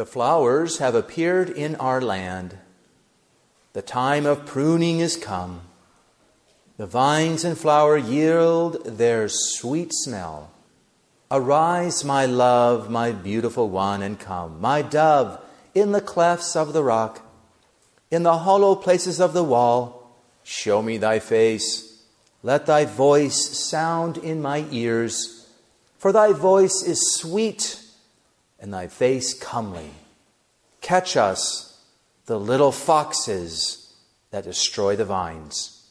The flowers have appeared in our land. The time of pruning is come. The vines and flower yield their sweet smell. Arise, my love, my beautiful one, and come, my dove, in the clefts of the rock, in the hollow places of the wall. Show me thy face. Let thy voice sound in my ears. For thy voice is sweet, and thy face comely. Catch us, the little foxes that destroy the vines.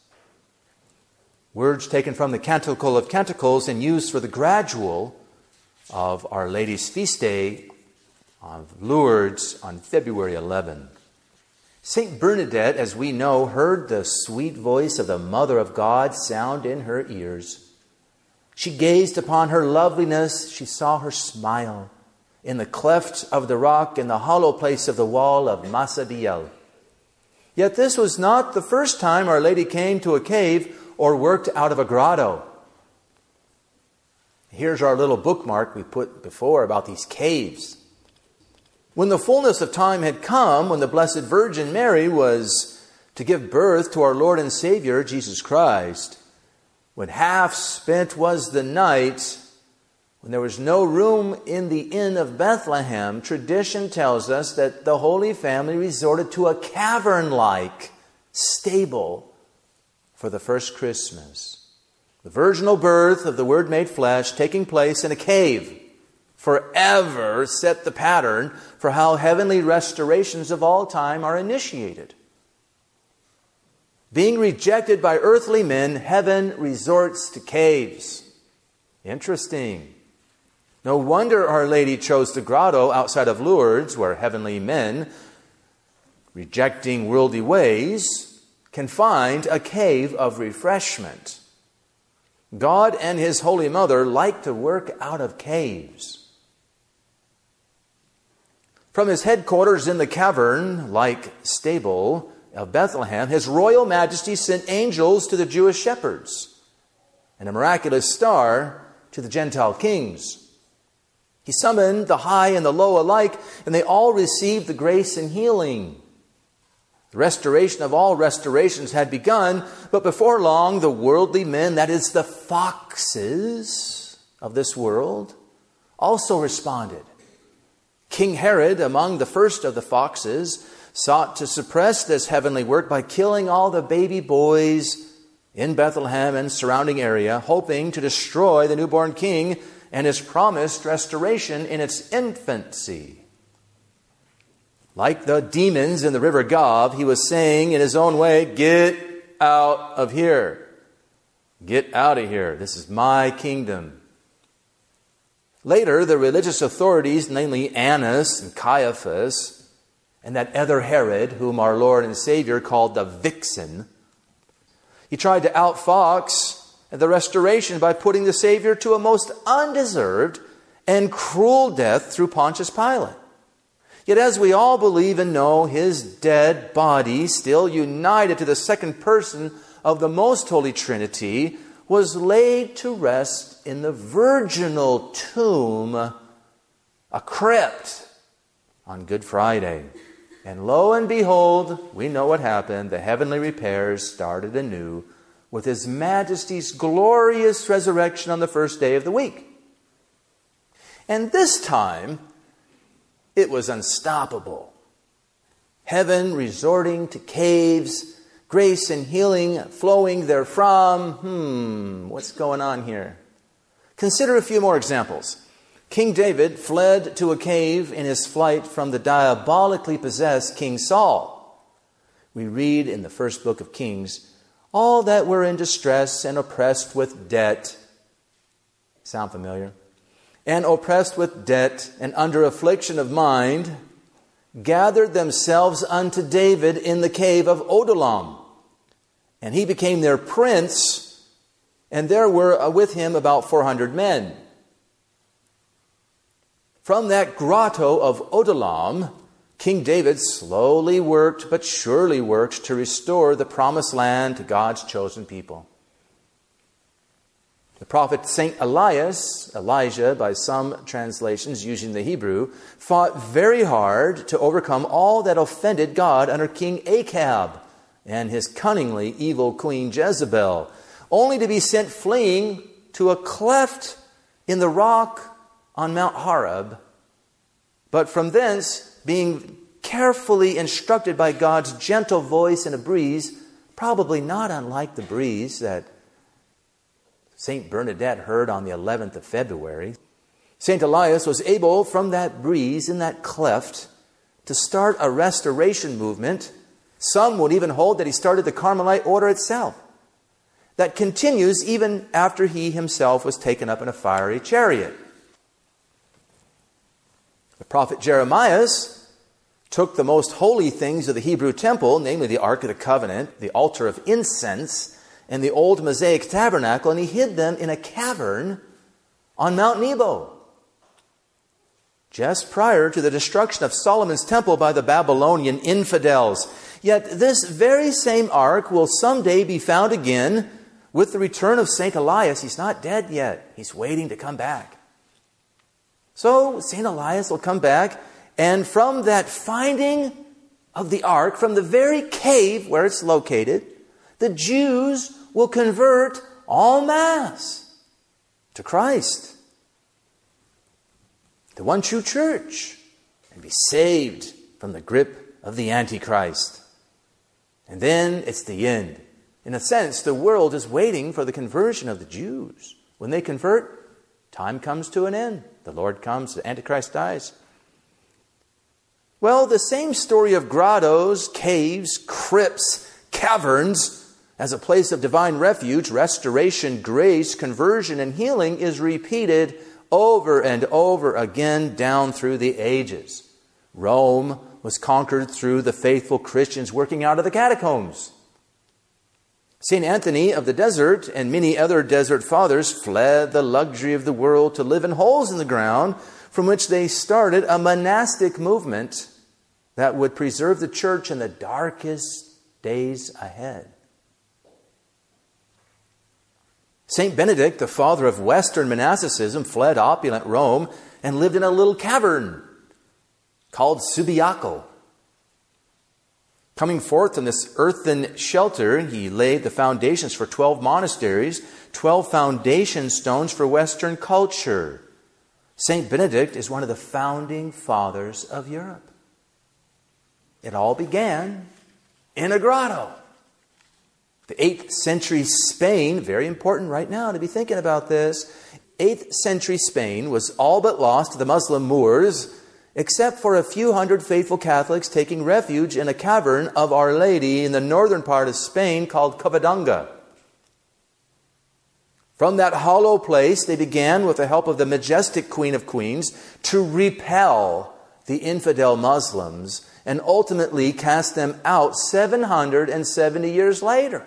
Words taken from the Canticle of Canticles and used for the gradual of Our Lady's feast day of Lourdes on February 11. St. Bernadette, as we know, heard the sweet voice of the Mother of God sound in her ears. She gazed upon her loveliness, she saw her smile in the cleft of the rock in the hollow place of the wall of Massabielle. Yet this was not the first time Our Lady came to a cave or worked out of a grotto. Here's our little bookmark we put before about these caves. When the fullness of time had come, when the Blessed Virgin Mary was to give birth to our Lord and Savior, Jesus Christ, when half spent was the night, when there was no room in the inn of Bethlehem, tradition tells us that the Holy Family resorted to a cavern like stable for the first Christmas. The virginal birth of the Word made flesh taking place in a cave forever set the pattern for how heavenly restorations of all time are initiated. Being rejected by earthly men, heaven resorts to caves. Interesting. No wonder Our Lady chose the grotto outside of Lourdes, where heavenly men, rejecting worldly ways, can find a cave of refreshment. God and His Holy Mother like to work out of caves. From his headquarters in the cavern, like stable of Bethlehem, His Royal Majesty sent angels to the Jewish shepherds and a miraculous star to the Gentile kings. He summoned the high and the low alike, and they all received the grace and healing. The restoration of all restorations had begun, but before long, the worldly men, that is, the foxes of this world, also responded. King Herod, among the first of the foxes, sought to suppress this heavenly work by killing all the baby boys in Bethlehem and surrounding area, hoping to destroy the newborn king and his promised restoration in its infancy. Like the demons in the river Gave, he was saying in his own way, Get out of here. Get out of here. This is my kingdom. Later, the religious authorities, namely Annas and Caiaphas, and that other Herod, whom our Lord and Savior called the vixen, he tried to outfox the restoration by putting the Savior to a most undeserved and cruel death through Pontius Pilate. Yet, as we all believe and know, his dead body, still united to the second person of the Most Holy Trinity, was laid to rest in the virginal tomb, a crypt, on Good Friday. And lo and behold, we know what happened. The heavenly repairs started anew with His Majesty's glorious resurrection on the first day of the week. And this time, it was unstoppable. Heaven resorting to caves, grace and healing flowing therefrom. Hmm, what's going on here? Consider a few more examples. King David fled to a cave in his flight from the diabolically possessed King Saul. We read in the first book of Kings all that were in distress and oppressed with debt. Sound familiar? and oppressed with debt and under affliction of mind, gathered themselves unto David in the cave of Adullam. And he became their prince, and there were uh, with him about 400 men. From that grotto of Adullam, King David slowly worked, but surely worked, to restore the promised land to God's chosen people. The prophet St. Elias, Elijah by some translations using the Hebrew, fought very hard to overcome all that offended God under King Ahab and his cunningly evil queen Jezebel, only to be sent fleeing to a cleft in the rock on Mount Horeb, but from thence being carefully instructed by God's gentle voice in a breeze, probably not unlike the breeze that St. Bernadette heard on the 11th of February. St. Elias was able, from that breeze in that cleft, to start a restoration movement. Some would even hold that he started the Carmelite order itself, that continues even after he himself was taken up in a fiery chariot. Prophet Jeremiah took the most holy things of the Hebrew temple, namely the Ark of the Covenant, the altar of incense, and the old Mosaic tabernacle, and he hid them in a cavern on Mount Nebo. Just prior to the destruction of Solomon's temple by the Babylonian infidels. Yet this very same ark will someday be found again with the return of St. Elias. He's not dead yet, he's waiting to come back. So St. Elias will come back, and from that finding of the ark, from the very cave where it's located, the Jews will convert all mass to Christ, the one true church, and be saved from the grip of the Antichrist. And then it's the end. In a sense, the world is waiting for the conversion of the Jews. When they convert, time comes to an end. The Lord comes, the Antichrist dies. Well, the same story of grottos, caves, crypts, caverns as a place of divine refuge, restoration, grace, conversion, and healing is repeated over and over again down through the ages. Rome was conquered through the faithful Christians working out of the catacombs. St. Anthony of the desert and many other desert fathers fled the luxury of the world to live in holes in the ground from which they started a monastic movement that would preserve the church in the darkest days ahead. St. Benedict, the father of Western monasticism, fled opulent Rome and lived in a little cavern called Subiaco. Coming forth from this earthen shelter, he laid the foundations for 12 monasteries, 12 foundation stones for Western culture. St. Benedict is one of the founding fathers of Europe. It all began in a grotto. The 8th century Spain, very important right now to be thinking about this. 8th century Spain was all but lost to the Muslim Moors, except for a few hundred faithful Catholics taking refuge in a cavern of Our Lady in the northern part of Spain called Covadonga. From that hollow place, they began, with the help of the majestic Queen of Queens, to repel the infidel Muslims and ultimately cast them out 770 years later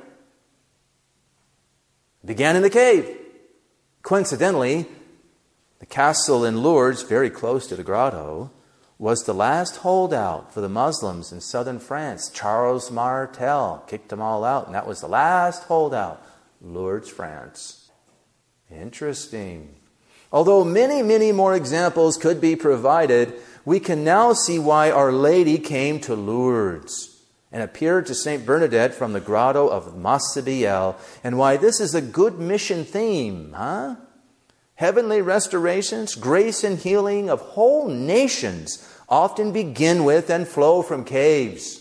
began in the cave. Coincidentally, the castle in Lourdes, very close to the grotto, was the last holdout for the Muslims in southern France. Charles Martel kicked them all out, and that was the last holdout. Lourdes, France. Interesting. Although many, many more examples could be provided, we can now see why Our Lady came to Lourdes and appeared to St. Bernadette from the grotto of Massabielle, and why this is a good mission theme, huh? Heavenly restorations, grace and healing of whole nations often begin with and flow from caves.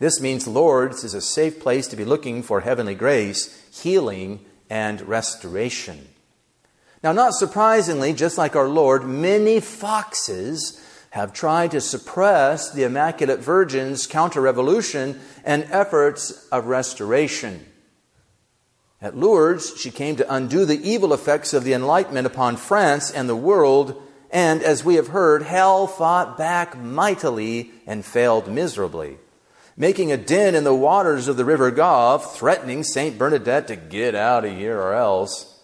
This means Lourdes is a safe place to be looking for heavenly grace, healing, and restoration. Now, not surprisingly, just like our Lord, many foxes have tried to suppress the Immaculate Virgin's counter revolution and efforts of restoration. At Lourdes, she came to undo the evil effects of the Enlightenment upon France and the world, and as we have heard, hell fought back mightily and failed miserably, making a din in the waters of the River Gave, threatening St. Bernadette to get out of here or else.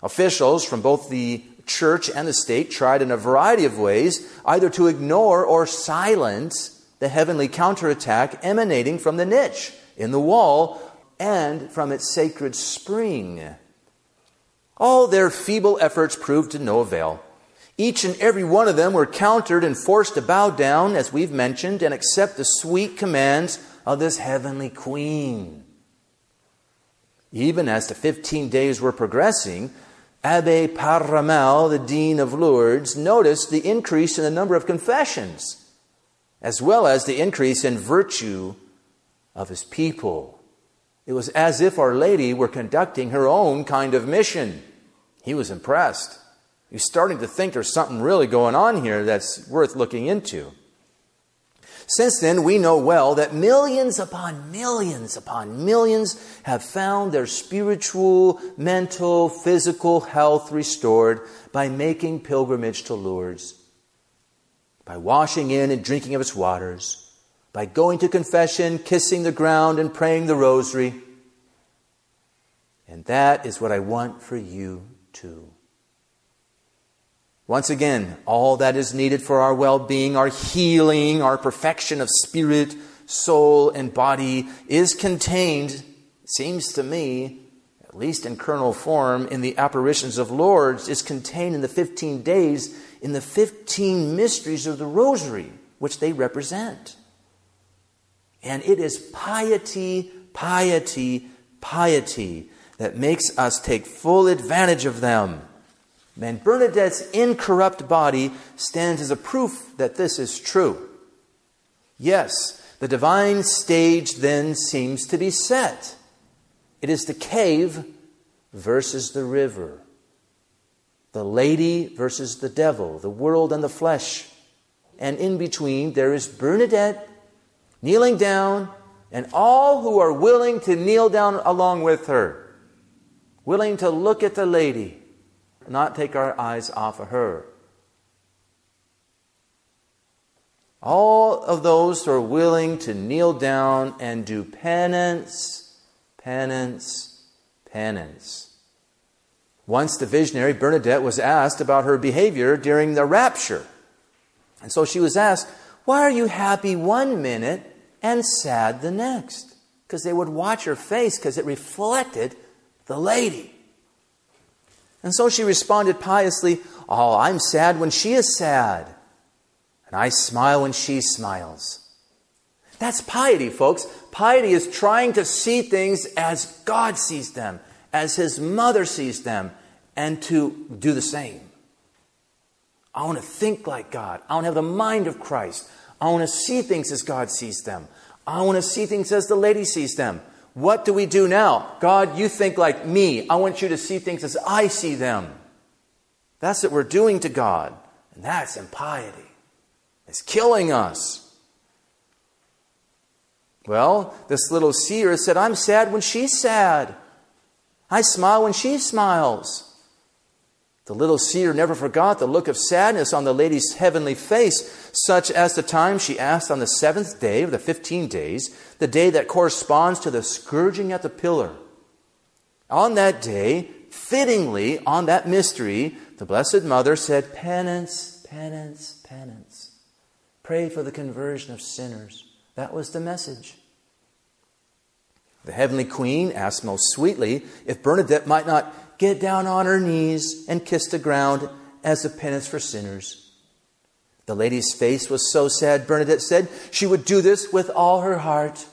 Officials from both the church and the state tried in a variety of ways either to ignore or silence the heavenly counterattack emanating from the niche in the wall and from its sacred spring. All their feeble efforts proved to no avail. Each and every one of them were countered and forced to bow down, as we've mentioned, and accept the sweet commands of this heavenly queen. Even as the 15 days were progressing, Abbe Peyramale, the Dean of Lourdes, noticed the increase in the number of confessions, as well as the increase in virtue of his people. It was as if Our Lady were conducting her own kind of mission. He was impressed. He's starting to think there's something really going on here that's worth looking into. Since then, we know well that millions upon millions upon millions have found their spiritual, mental, physical health restored by making pilgrimage to Lourdes, by washing in and drinking of its waters, by going to confession, kissing the ground, and praying the rosary. And that is what I want for you too. Once again, all that is needed for our well being, our healing, our perfection of spirit, soul, and body is contained, seems to me, at least in kernel form, in the apparitions of Lourdes, is contained in the 15 days, in the 15 mysteries of the Rosary, which they represent. And it is piety, piety, piety that makes us take full advantage of them. And Bernadette's incorrupt body stands as a proof that this is true. Yes, the divine stage then seems to be set. It is the cave versus the river, the lady versus the devil, the world and the flesh. And in between, there is Bernadette kneeling down, and all who are willing to kneel down along with her, willing to look at the lady not take our eyes off of her. All of those who are willing to kneel down and do penance, penance, penance. Once the visionary Bernadette was asked about her behavior during the rapture. And so she was asked, Why are you happy one minute and sad the next? Because they would watch her face because it reflected the lady. And so she responded piously, Oh, I'm sad when she is sad, and I smile when she smiles. That's piety, folks. Piety is trying to see things as God sees them, as His mother sees them, and to do the same. I want to think like God. I want to have the mind of Christ. I want to see things as God sees them. I want to see things as the lady sees them. What do we do now? God, you think like me. I want you to see things as I see them. That's what we're doing to God. And that's impiety. It's killing us. Well, this little seer said, I'm sad when she's sad. I smile when she smiles. The little seer never forgot the look of sadness on the lady's heavenly face, such as the time she asked on the seventh day of the fifteen days, the day that corresponds to the scourging at the pillar. On that day, fittingly, on that mystery, the Blessed Mother said, Penance, penance, penance. Pray for the conversion of sinners. That was the message. The heavenly queen asked most sweetly if Bernadette might not get down on her knees and kiss the ground as a penance for sinners. The lady's face was so sad, Bernadette said she would do this with all her heart.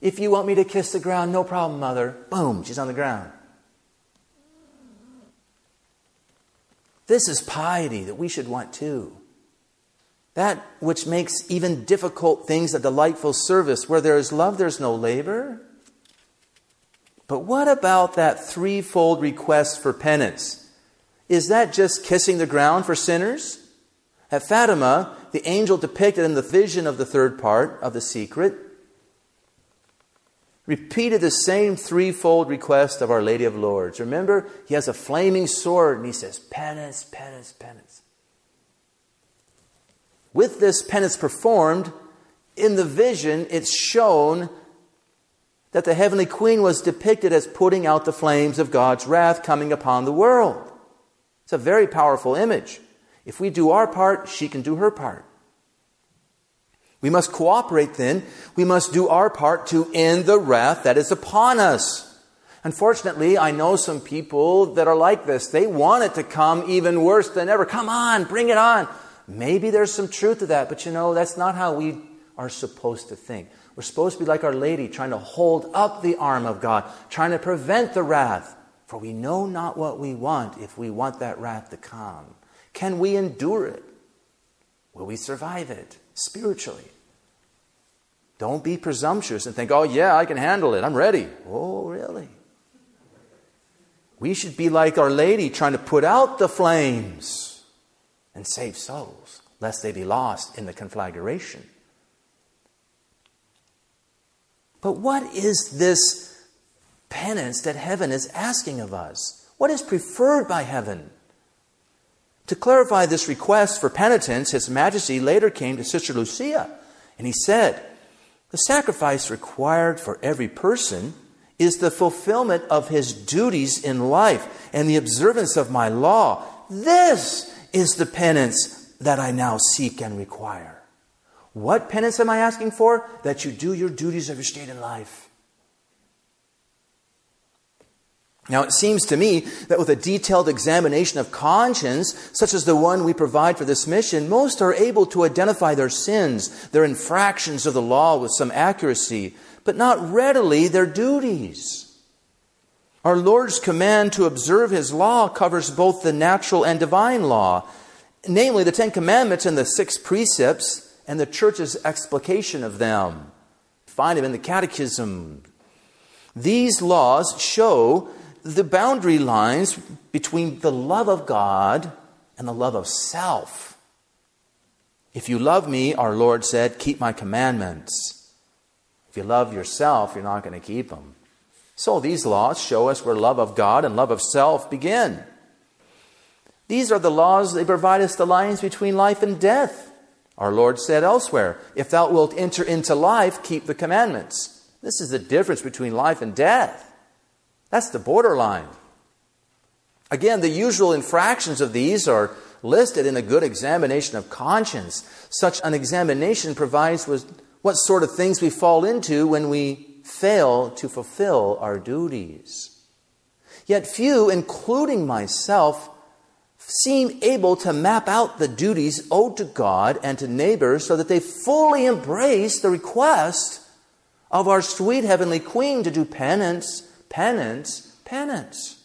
If you want me to kiss the ground, no problem, mother. Boom, she's on the ground. This is piety that we should want too. That which makes even difficult things a delightful service. Where there is love, there's no labor. But what about that threefold request for penance? Is that just kissing the ground for sinners? At Fatima, the angel depicted in the vision of the third part of the secret repeated the same threefold request of Our Lady of Lourdes. Remember, he has a flaming sword and he says, Penance, penance, penance. With this penance performed, in the vision, it's shown that the heavenly queen was depicted as putting out the flames of God's wrath coming upon the world. It's a very powerful image. If we do our part, she can do her part. We must cooperate then. We must do our part to end the wrath that is upon us. Unfortunately, I know some people that are like this. They want it to come even worse than ever. Come on, bring it on. Maybe there's some truth to that, but you know, that's not how we are supposed to think. We're supposed to be like Our Lady, trying to hold up the arm of God, trying to prevent the wrath. For we know not what we want if we want that wrath to come. Can we endure it? Will we survive it spiritually? Don't be presumptuous and think, oh, yeah, I can handle it. I'm ready. Oh, really? We should be like Our Lady, trying to put out the flames and save souls, lest they be lost in the conflagration. But what is this penance that heaven is asking of us? What is preferred by heaven? To clarify this request for penitence, His Majesty later came to Sister Lucia and he said, The sacrifice required for every person is the fulfillment of his duties in life and the observance of my law. This is the penance that I now seek and require. What penance am I asking for? That you do your duties of your state in life. Now, it seems to me that with a detailed examination of conscience, such as the one we provide for this mission, most are able to identify their sins, their infractions of the law with some accuracy, but not readily their duties. Our Lord's command to observe His law covers both the natural and divine law, namely the Ten Commandments and the six precepts and the church's explication of them. Find them in the Catechism. These laws show the boundary lines between the love of God and the love of self. If you love me, our Lord said, keep my commandments. If you love yourself, you're not going to keep them. So these laws show us where love of God and love of self begin. These are the laws, they provide us the lines between life and death. Our Lord said elsewhere, If thou wilt enter into life, keep the commandments. This is the difference between life and death. That's the borderline. Again, the usual infractions of these are listed in a good examination of conscience. Such an examination provides with what sort of things we fall into when we fail to fulfill our duties. Yet few, including myself, seem able to map out the duties owed to God and to neighbors so that they fully embrace the request of our sweet heavenly Queen to do penance, penance, penance.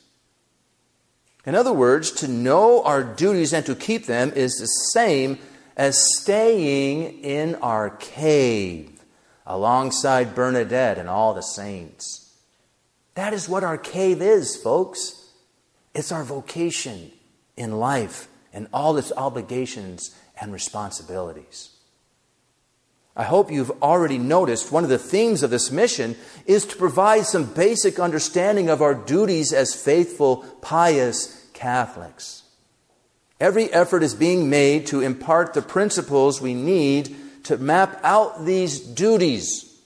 In other words, to know our duties and to keep them is the same as staying in our cave alongside Bernadette and all the saints. That is what our cave is, folks. It's our vocation in life and all its obligations and responsibilities. I hope you've already noticed one of the themes of this mission is to provide some basic understanding of our duties as faithful, pious Catholics. Every effort is being made to impart the principles we need to map out these duties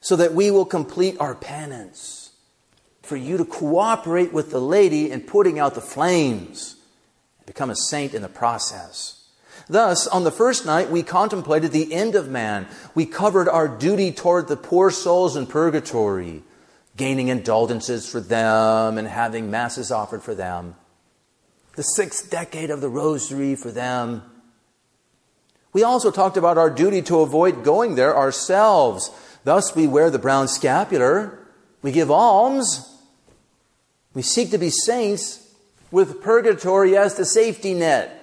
so that we will complete our penance for you to cooperate with the lady in putting out the flames and become a saint in the process. Thus, on the first night, we contemplated the end of man. We covered our duty toward the poor souls in purgatory, gaining indulgences for them and having masses offered for them. The sixth decade of the rosary for them. We also talked about our duty to avoid going there ourselves. Thus, we wear the brown scapular, we give alms, we seek to be saints with purgatory as the safety net.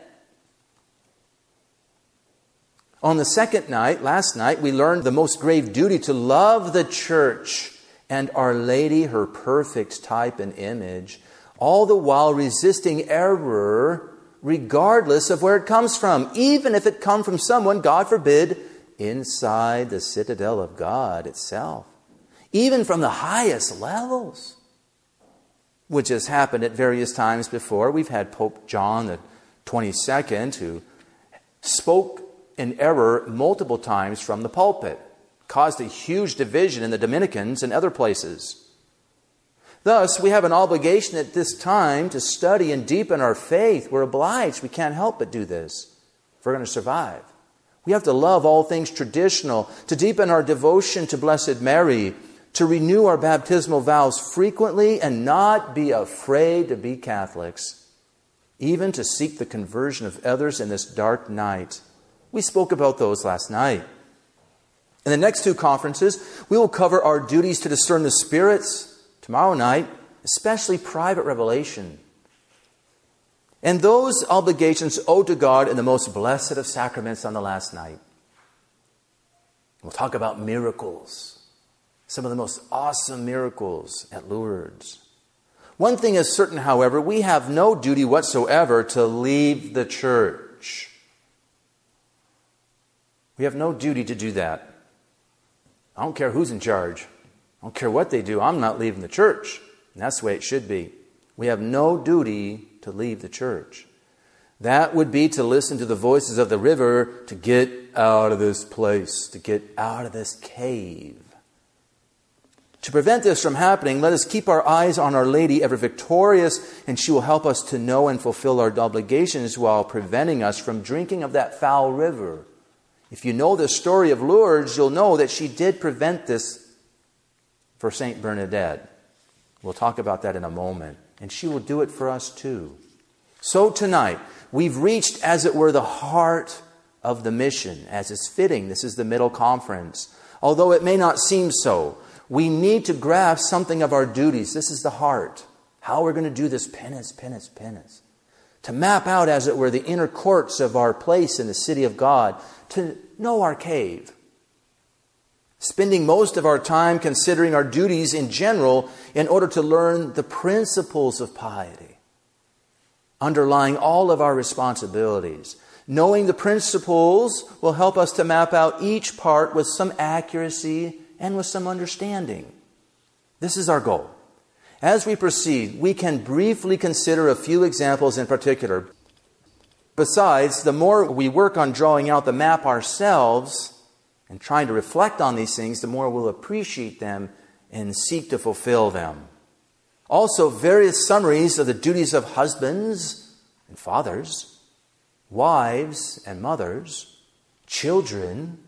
On the second night, last night, we learned the most grave duty to love the church and Our Lady, her perfect type and image, all the while resisting error regardless of where it comes from, even if it comes from someone, God forbid, inside the citadel of God itself, even from the highest levels which has happened at various times before. We've had Pope John the 22nd who spoke in error multiple times from the pulpit, caused a huge division in the Dominicans and other places. Thus, we have an obligation at this time to study and deepen our faith. We're obliged. We can't help but do this if we're going to survive. We have to love all things traditional, to deepen our devotion to Blessed Mary, to renew our baptismal vows frequently, and not be afraid to be Catholics, even to seek the conversion of others in this dark night. We spoke about those last night. In the next two conferences, we will cover our duties to discern the spirits. Tomorrow night, especially private revelation. And those obligations owed to God in the most blessed of sacraments on the last night. We'll talk about miracles, some of the most awesome miracles at Lourdes. One thing is certain, however, we have no duty whatsoever to leave the church. We have no duty to do that. I don't care who's in charge. I don't care what they do. I'm not leaving the church. And that's the way it should be. We have no duty to leave the church. That would be to listen to the voices of the river to get out of this place, to get out of this cave. To prevent this from happening, let us keep our eyes on Our Lady, ever victorious, and she will help us to know and fulfill our obligations while preventing us from drinking of that foul river. If you know the story of Lourdes, you'll know that she did prevent this for St. Bernadette. We'll talk about that in a moment. And she will do it for us too. So tonight, we've reached, as it were, the heart of the mission, as is fitting. This is the middle conference. Although it may not seem so, we need to grasp something of our duties. This is the heart. How we're going to do this penance, penance, penance. To map out, as it were, the inner courts of our place in the city of God. To know our cave spending most of our time considering our duties in general in order to learn the principles of piety, underlying all of our responsibilities. Knowing the principles will help us to map out each part with some accuracy and with some understanding. This is our goal. As we proceed, we can briefly consider a few examples in particular. Besides, the more we work on drawing out the map ourselves, and trying to reflect on these things, the more we'll appreciate them and seek to fulfill them. Also, various summaries of the duties of husbands and fathers, wives and mothers, children,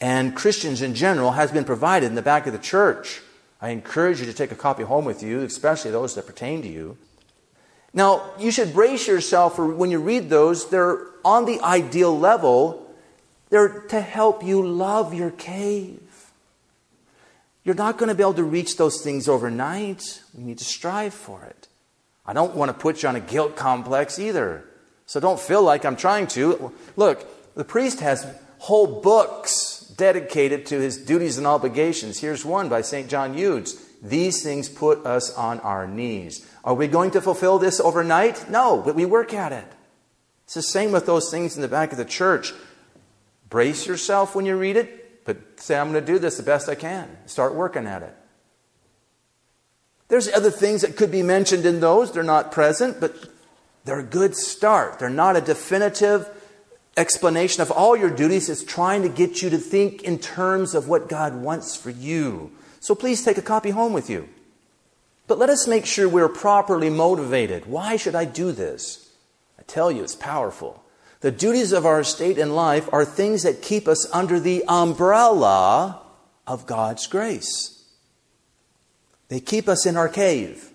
and Christians in general has been provided in the back of the church. I encourage you to take a copy home with you, especially those that pertain to you. Now, you should brace yourself for when you read those, they're on the ideal level they're to help you love your cave. You're not going to be able to reach those things overnight. We need to strive for it. I don't want to put you on a guilt complex either. So don't feel like I'm trying to. Look, the priest has whole books dedicated to his duties and obligations. Here's one by St. John Eudes. These things put us on our knees. Are we going to fulfill this overnight? No, but we work at it. It's the same with those things in the back of the church. Brace yourself when you read it, but say, I'm going to do this the best I can. Start working at it. There's other things that could be mentioned in those. They're not present, but they're a good start. They're not a definitive explanation of all your duties. is trying to get you to think in terms of what God wants for you. So please take a copy home with you. But let us make sure we're properly motivated. Why should I do this? I tell you, it's powerful. The duties of our state in life are things that keep us under the umbrella of God's grace. They keep us in our cave.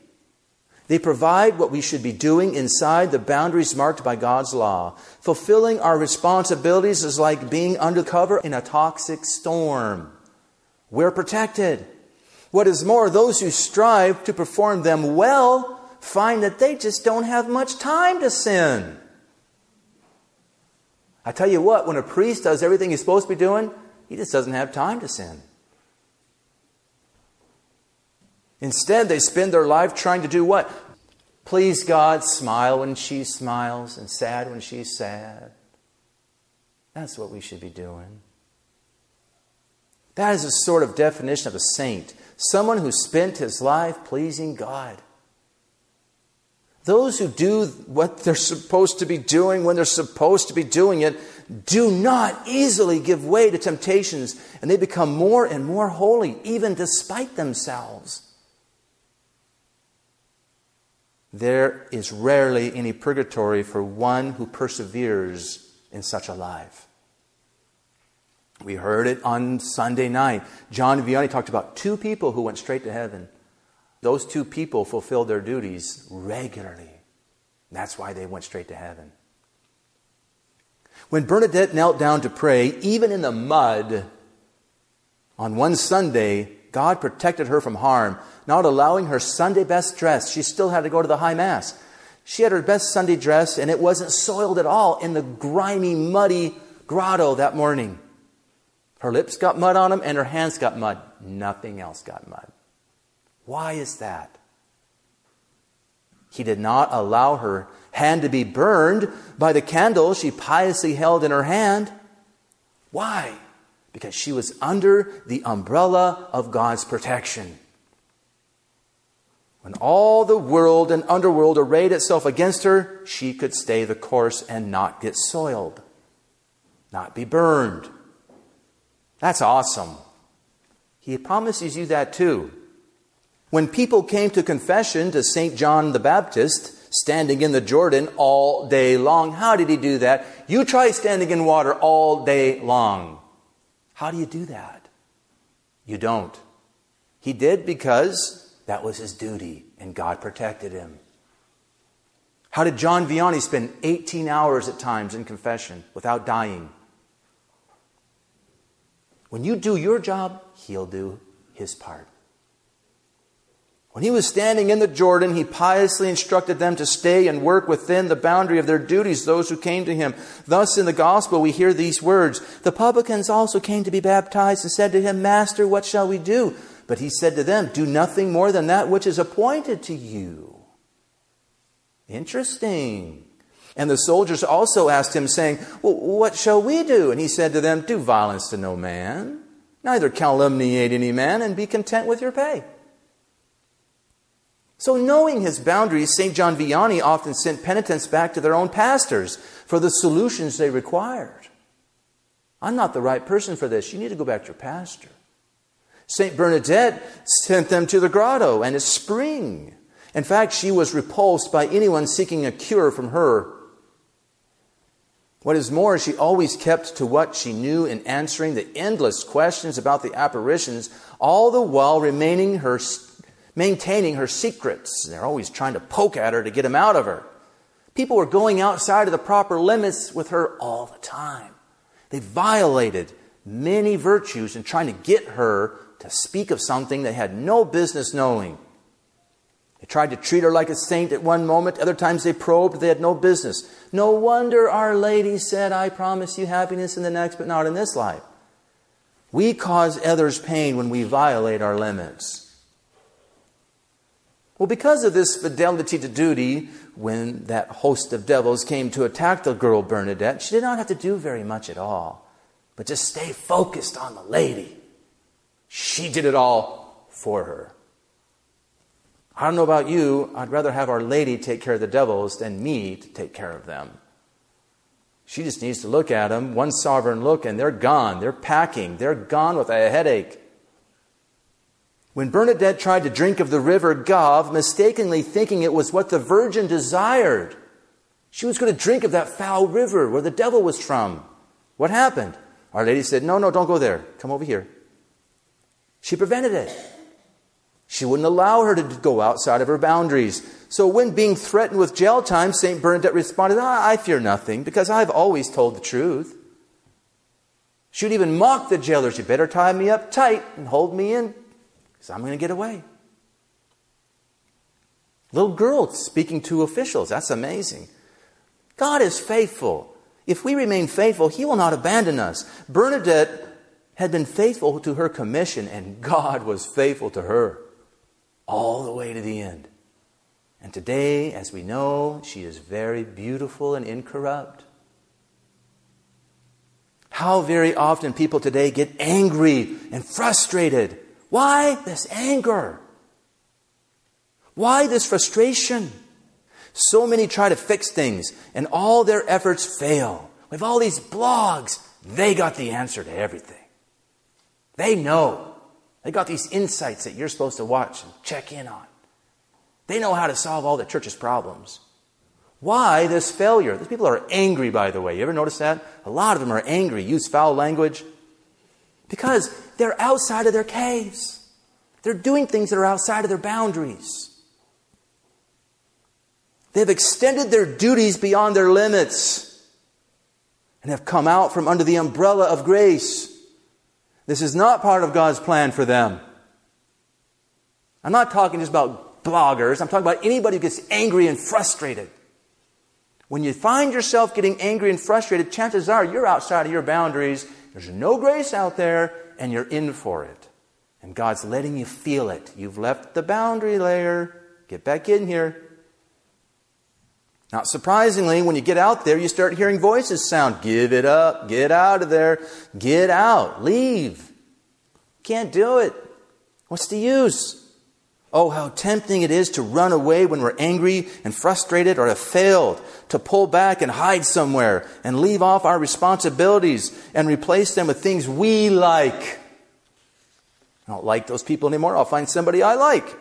They provide what we should be doing inside the boundaries marked by God's law. Fulfilling our responsibilities is like being undercover in a toxic storm. We're protected. What is more, those who strive to perform them well find that they just don't have much time to sin. I tell you what, when a priest does everything he's supposed to be doing, he just doesn't have time to sin. Instead, they spend their life trying to do what? Please God, smile when she smiles, and sad when she's sad. That's what we should be doing. That is a sort of definition of a saint someone who spent his life pleasing God. Those who do what they're supposed to be doing when they're supposed to be doing it do not easily give way to temptations, and they become more and more holy, even despite themselves. There is rarely any purgatory for one who perseveres in such a life. We heard it on Sunday night. John Vianney talked about two people who went straight to heaven. Those two people fulfilled their duties regularly. That's why they went straight to heaven. When Bernadette knelt down to pray, even in the mud, on one Sunday, God protected her from harm, not allowing her Sunday best dress. She still had to go to the high mass. She had her best Sunday dress, and it wasn't soiled at all in the grimy, muddy grotto that morning. Her lips got mud on them, and her hands got mud. Nothing else got mud. Why is that? He did not allow her hand to be burned by the candle she piously held in her hand. Why? Because she was under the umbrella of God's protection. When all the world and underworld arrayed itself against her, she could stay the course and not get soiled, not be burned. That's awesome. He promises you that too. When people came to confession to St. John the Baptist, standing in the Jordan all day long, how did he do that? You try standing in water all day long. How do you do that? You don't. He did because that was his duty and God protected him. How did John Vianney spend 18 hours at times in confession without dying? When you do your job, he'll do his part. When he was standing in the Jordan, he piously instructed them to stay and work within the boundary of their duties, those who came to him. Thus, in the gospel, we hear these words The publicans also came to be baptized and said to him, Master, what shall we do? But he said to them, Do nothing more than that which is appointed to you. Interesting. And the soldiers also asked him, saying, Well, what shall we do? And he said to them, Do violence to no man, neither calumniate any man, and be content with your pay. So, knowing his boundaries, St. John Vianney often sent penitents back to their own pastors for the solutions they required. I'm not the right person for this. You need to go back to your pastor. St. Bernadette sent them to the grotto and a spring. In fact, she was repulsed by anyone seeking a cure from her. What is more, she always kept to what she knew in answering the endless questions about the apparitions, all the while remaining her maintaining her secrets. They're always trying to poke at her to get them out of her. People were going outside of the proper limits with her all the time. They violated many virtues in trying to get her to speak of something they had no business knowing. They tried to treat her like a saint at one moment, other times they probed, they had no business. No wonder Our Lady said, I promise you happiness in the next, but not in this life. We cause others pain when we violate our limits. Well, because of this fidelity to duty, when that host of devils came to attack the girl Bernadette, she did not have to do very much at all, but just stay focused on the lady. She did it all for her. I don't know about you, I'd rather have Our Lady take care of the devils than me to take care of them. She just needs to look at them, one sovereign look, and they're gone. They're packing. They're gone with a headache. When Bernadette tried to drink of the river Gave, mistakenly thinking it was what the virgin desired, she was going to drink of that foul river where the devil was from. What happened? Our Lady said, No, no, don't go there. Come over here. She prevented it. She wouldn't allow her to go outside of her boundaries. So, when being threatened with jail time, St. Bernadette responded, ah, I fear nothing because I've always told the truth. She would even mock the jailers. You better tie me up tight and hold me in so I'm going to get away. Little girl speaking to officials. That's amazing. God is faithful. If we remain faithful, He will not abandon us. Bernadette had been faithful to her commission, and God was faithful to her all the way to the end. And today, as we know, she is very beautiful and incorrupt. How very often people today get angry and frustrated why this anger? Why this frustration? So many try to fix things and all their efforts fail. We have all these blogs. They got the answer to everything. They know. They got these insights that you're supposed to watch and check in on. They know how to solve all the church's problems. Why this failure? These people are angry, by the way. You ever notice that? A lot of them are angry, use foul language. Because they're outside of their caves. They're doing things that are outside of their boundaries. They've extended their duties beyond their limits and have come out from under the umbrella of grace. This is not part of God's plan for them. I'm not talking just about bloggers, I'm talking about anybody who gets angry and frustrated. When you find yourself getting angry and frustrated, chances are you're outside of your boundaries. There's no grace out there, and you're in for it. And God's letting you feel it. You've left the boundary layer. Get back in here. Not surprisingly, when you get out there, you start hearing voices sound. Give it up. Get out of there. Get out. Leave. Can't do it. What's the use? Oh, how tempting it is to run away when we're angry and frustrated or have failed, to pull back and hide somewhere and leave off our responsibilities and replace them with things we like. I don't like those people anymore. I'll find somebody I like.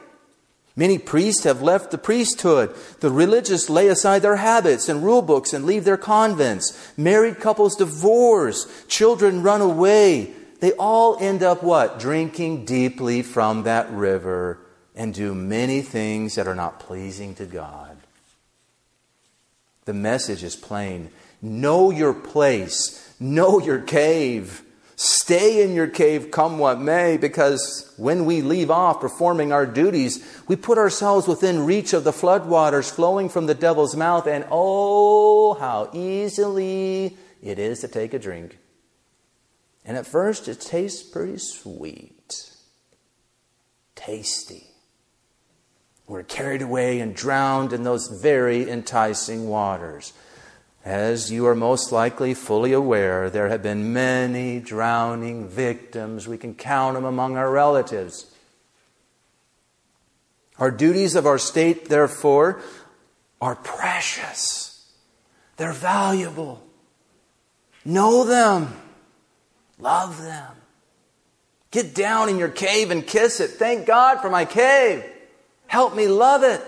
Many priests have left the priesthood. The religious lay aside their habits and rule books and leave their convents. Married couples divorce. Children run away. They all end up what? Drinking deeply from that river and do many things that are not pleasing to God. The message is plain. Know your place. Know your cave. Stay in your cave, come what may, because when we leave off performing our duties, we put ourselves within reach of the floodwaters flowing from the devil's mouth, and oh, how easily it is to take a drink. And at first, it tastes pretty sweet, tasty. We're carried away and drowned in those very enticing waters. As you are most likely fully aware, there have been many drowning victims. We can count them among our relatives. Our duties of our state, therefore, are precious. They're valuable. Know them. Love them. Get down in your cave and kiss it. Thank God for my cave. Help me love it.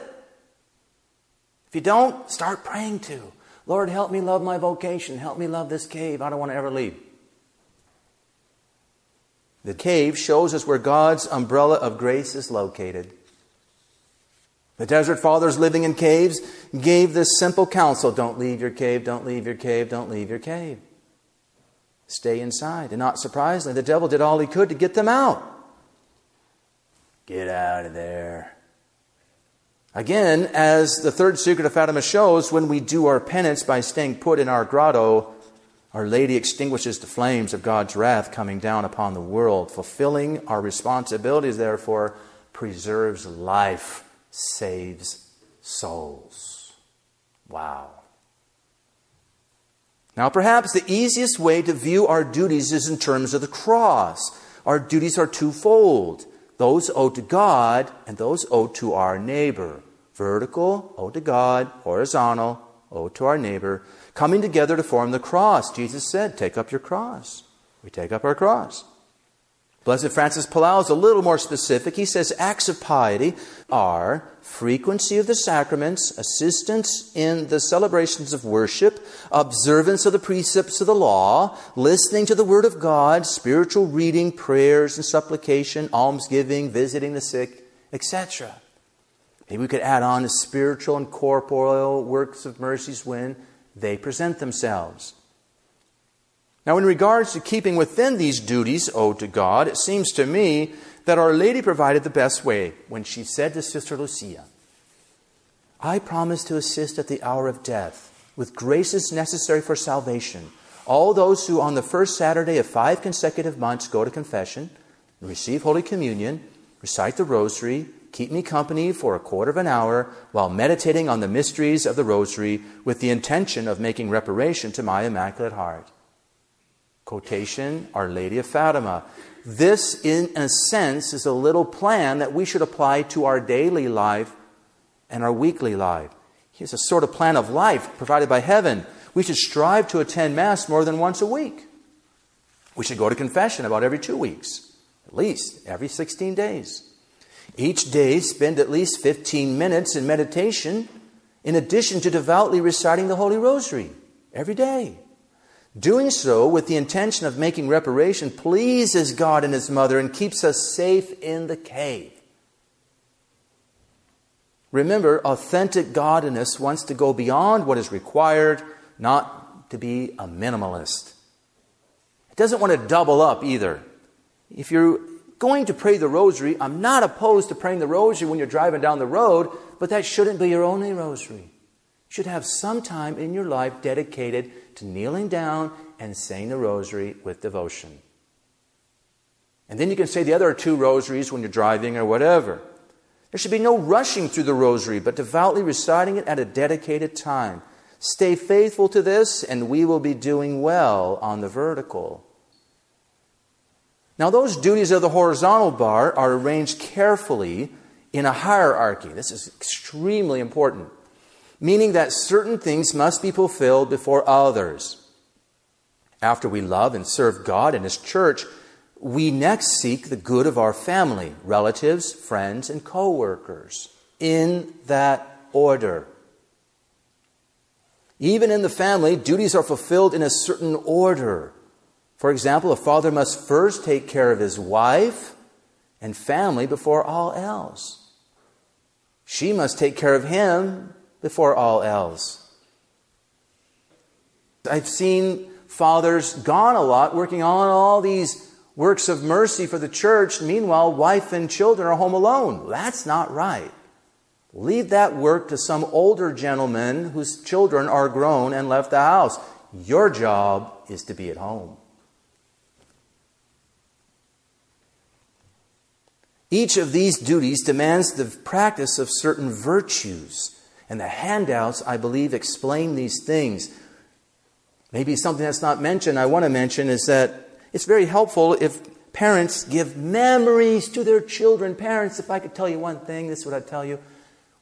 If you don't, start praying to. Lord, help me love my vocation. Help me love this cave. I don't want to ever leave. The cave shows us where God's umbrella of grace is located. The desert fathers living in caves gave this simple counsel don't leave your cave, don't leave your cave, don't leave your cave. Stay inside. And not surprisingly, the devil did all he could to get them out. Get out of there. Again, as the third secret of Fatima shows, when we do our penance by staying put in our grotto, Our Lady extinguishes the flames of God's wrath coming down upon the world. Fulfilling our responsibilities, therefore, preserves life, saves souls. Wow. Now, perhaps the easiest way to view our duties is in terms of the cross. Our duties are twofold those owed to God and those owed to our neighbor. Vertical, owed to God, horizontal, owed to our neighbor, coming together to form the cross. Jesus said, Take up your cross. We take up our cross. Blessed Francis Palau is a little more specific. He says acts of piety are frequency of the sacraments, assistance in the celebrations of worship, observance of the precepts of the law, listening to the Word of God, spiritual reading, prayers and supplication, almsgiving, visiting the sick, etc. Maybe we could add on the spiritual and corporeal works of mercies when they present themselves. Now, in regards to keeping within these duties owed to God, it seems to me that Our Lady provided the best way when she said to Sister Lucia, I promise to assist at the hour of death with graces necessary for salvation all those who on the first Saturday of five consecutive months go to confession, receive Holy Communion, recite the Rosary, keep me company for a quarter of an hour while meditating on the mysteries of the Rosary with the intention of making reparation to my Immaculate Heart. Quotation Our Lady of Fatima. This, in a sense, is a little plan that we should apply to our daily life and our weekly life. Here's a sort of plan of life provided by heaven. We should strive to attend Mass more than once a week. We should go to confession about every two weeks, at least every 16 days. Each day, spend at least 15 minutes in meditation, in addition to devoutly reciting the Holy Rosary every day. Doing so with the intention of making reparation pleases God and His mother and keeps us safe in the cave. Remember, authentic godliness wants to go beyond what is required, not to be a minimalist. It doesn't want to double up either. If you're going to pray the rosary, I'm not opposed to praying the rosary when you're driving down the road, but that shouldn't be your only rosary. You should have some time in your life dedicated to kneeling down and saying the rosary with devotion. And then you can say the other two rosaries when you're driving or whatever. There should be no rushing through the rosary, but devoutly reciting it at a dedicated time. Stay faithful to this, and we will be doing well on the vertical. Now, those duties of the horizontal bar are arranged carefully in a hierarchy. This is extremely important, meaning that certain things must be fulfilled before others. After we love and serve God and His church, we next seek the good of our family, relatives, friends, and co workers in that order. Even in the family, duties are fulfilled in a certain order. For example, a father must first take care of his wife and family before all else. She must take care of him before all else. I've seen fathers gone a lot working on all these works of mercy for the church. Meanwhile, wife and children are home alone. That's not right. Leave that work to some older gentleman whose children are grown and left the house. Your job is to be at home. Each of these duties demands the practice of certain virtues, and the handouts, I believe, explain these things. Maybe something that's not mentioned, I want to mention, is that it's very helpful if parents give memories to their children. Parents, if I could tell you one thing, this is what I'd tell you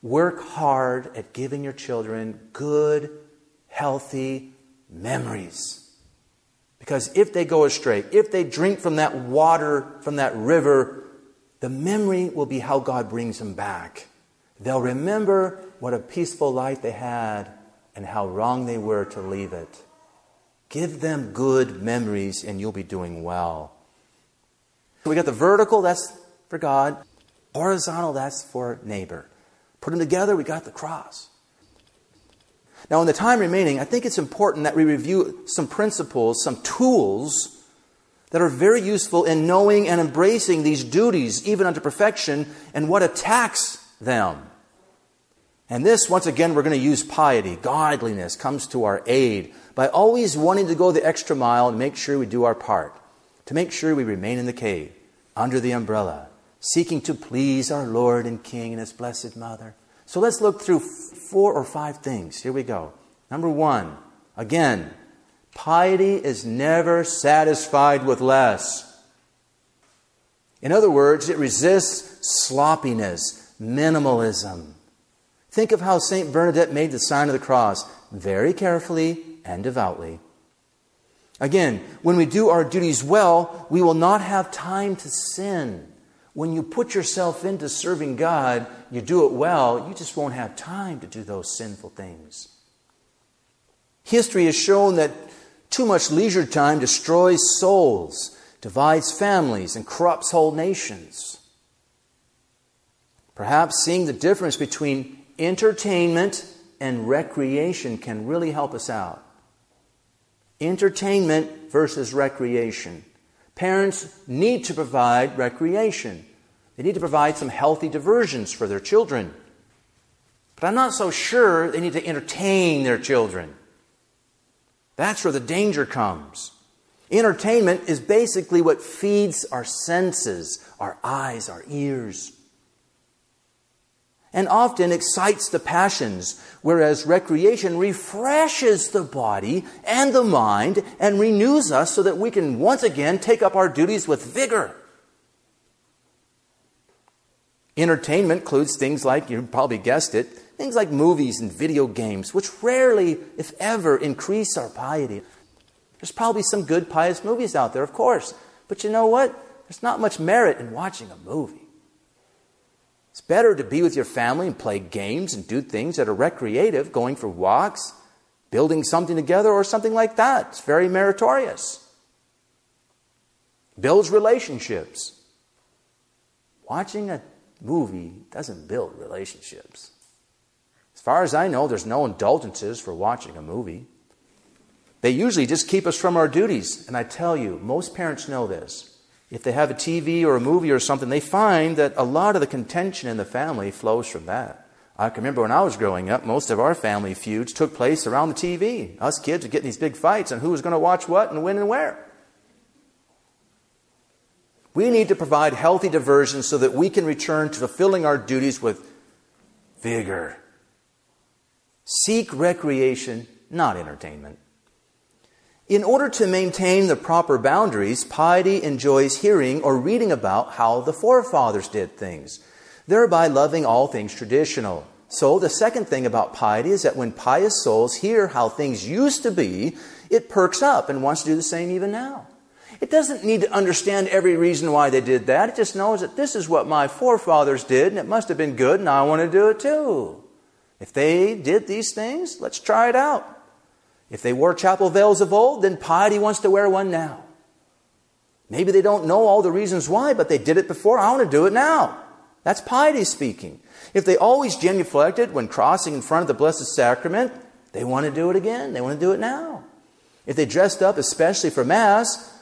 work hard at giving your children good, healthy memories. Because if they go astray, if they drink from that water, from that river, the memory will be how God brings them back. They'll remember what a peaceful life they had and how wrong they were to leave it. Give them good memories and you'll be doing well. We got the vertical, that's for God. Horizontal, that's for neighbor. Put them together, we got the cross. Now, in the time remaining, I think it's important that we review some principles, some tools that are very useful in knowing and embracing these duties, even unto perfection, and what attacks them. And this, once again, we're going to use piety. Godliness comes to our aid by always wanting to go the extra mile and make sure we do our part, to make sure we remain in the cave, under the umbrella, seeking to please our Lord and King and His Blessed Mother. So let's look through four or five things. Here we go. Number one, again, Piety is never satisfied with less. In other words, it resists sloppiness, minimalism. Think of how St. Bernadette made the sign of the cross very carefully and devoutly. Again, when we do our duties well, we will not have time to sin. When you put yourself into serving God, you do it well, you just won't have time to do those sinful things. History has shown that too much leisure time destroys souls, divides families, and corrupts whole nations. Perhaps seeing the difference between entertainment and recreation can really help us out. Entertainment versus recreation. Parents need to provide recreation. They need to provide some healthy diversions for their children. But I'm not so sure they need to entertain their children. That's where the danger comes. Entertainment is basically what feeds our senses, our eyes, our ears, and often excites the passions, whereas recreation refreshes the body and the mind and renews us so that we can once again take up our duties with vigor. Entertainment includes things like, you probably guessed it, Things like movies and video games, which rarely, if ever, increase our piety. There's probably some good pious movies out there, of course. But you know what? There's not much merit in watching a movie. It's better to be with your family and play games and do things that are recreative, going for walks, building something together or something like that. It's very meritorious. Builds relationships. Watching a movie doesn't build relationships. As far as I know, there's no indulgences for watching a movie. They usually just keep us from our duties. And I tell you, most parents know this. If they have a TV or a movie or something, they find that a lot of the contention in the family flows from that. I can remember when I was growing up, most of our family feuds took place around the TV. Us kids would get these big fights on who was going to watch what and when and where. We need to provide healthy diversion so that we can return to fulfilling our duties with vigor. Seek recreation, not entertainment. In order to maintain the proper boundaries, piety enjoys hearing or reading about how the forefathers did things, thereby loving all things traditional. So, the second thing about piety is that when pious souls hear how things used to be, it perks up and wants to do the same even now. It doesn't need to understand every reason why they did that. It just knows that this is what my forefathers did and it must have been good and I want to do it too. If they did these things, let's try it out. If they wore chapel veils of old, then piety wants to wear one now. Maybe they don't know all the reasons why, but they did it before. I want to do it now. That's piety speaking. If they always genuflected when crossing in front of the Blessed Sacrament, they want to do it again. They want to do it now. If they dressed up especially for Mass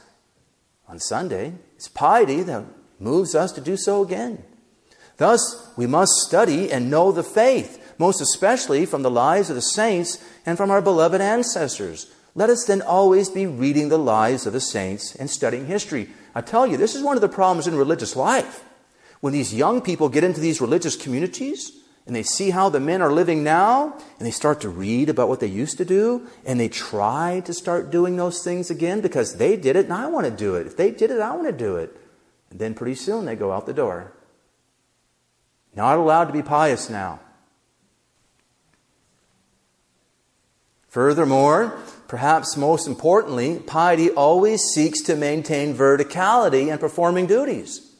on Sunday, it's piety that moves us to do so again. Thus, we must study and know the faith most especially from the lives of the saints and from our beloved ancestors. Let us then always be reading the lives of the saints and studying history. I tell you, this is one of the problems in religious life. When these young people get into these religious communities and they see how the men are living now and they start to read about what they used to do and they try to start doing those things again because they did it and I want to do it. If they did it, I want to do it. And then pretty soon they go out the door. Not allowed to be pious now. Furthermore, perhaps most importantly, piety always seeks to maintain verticality in performing duties.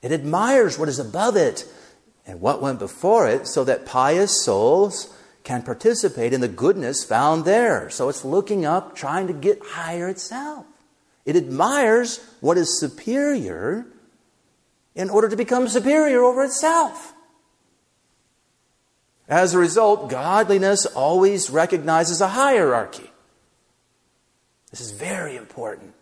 It admires what is above it and what went before it so that pious souls can participate in the goodness found there. So it's looking up, trying to get higher itself. It admires what is superior in order to become superior over itself. As a result, godliness always recognizes a hierarchy. This is very important.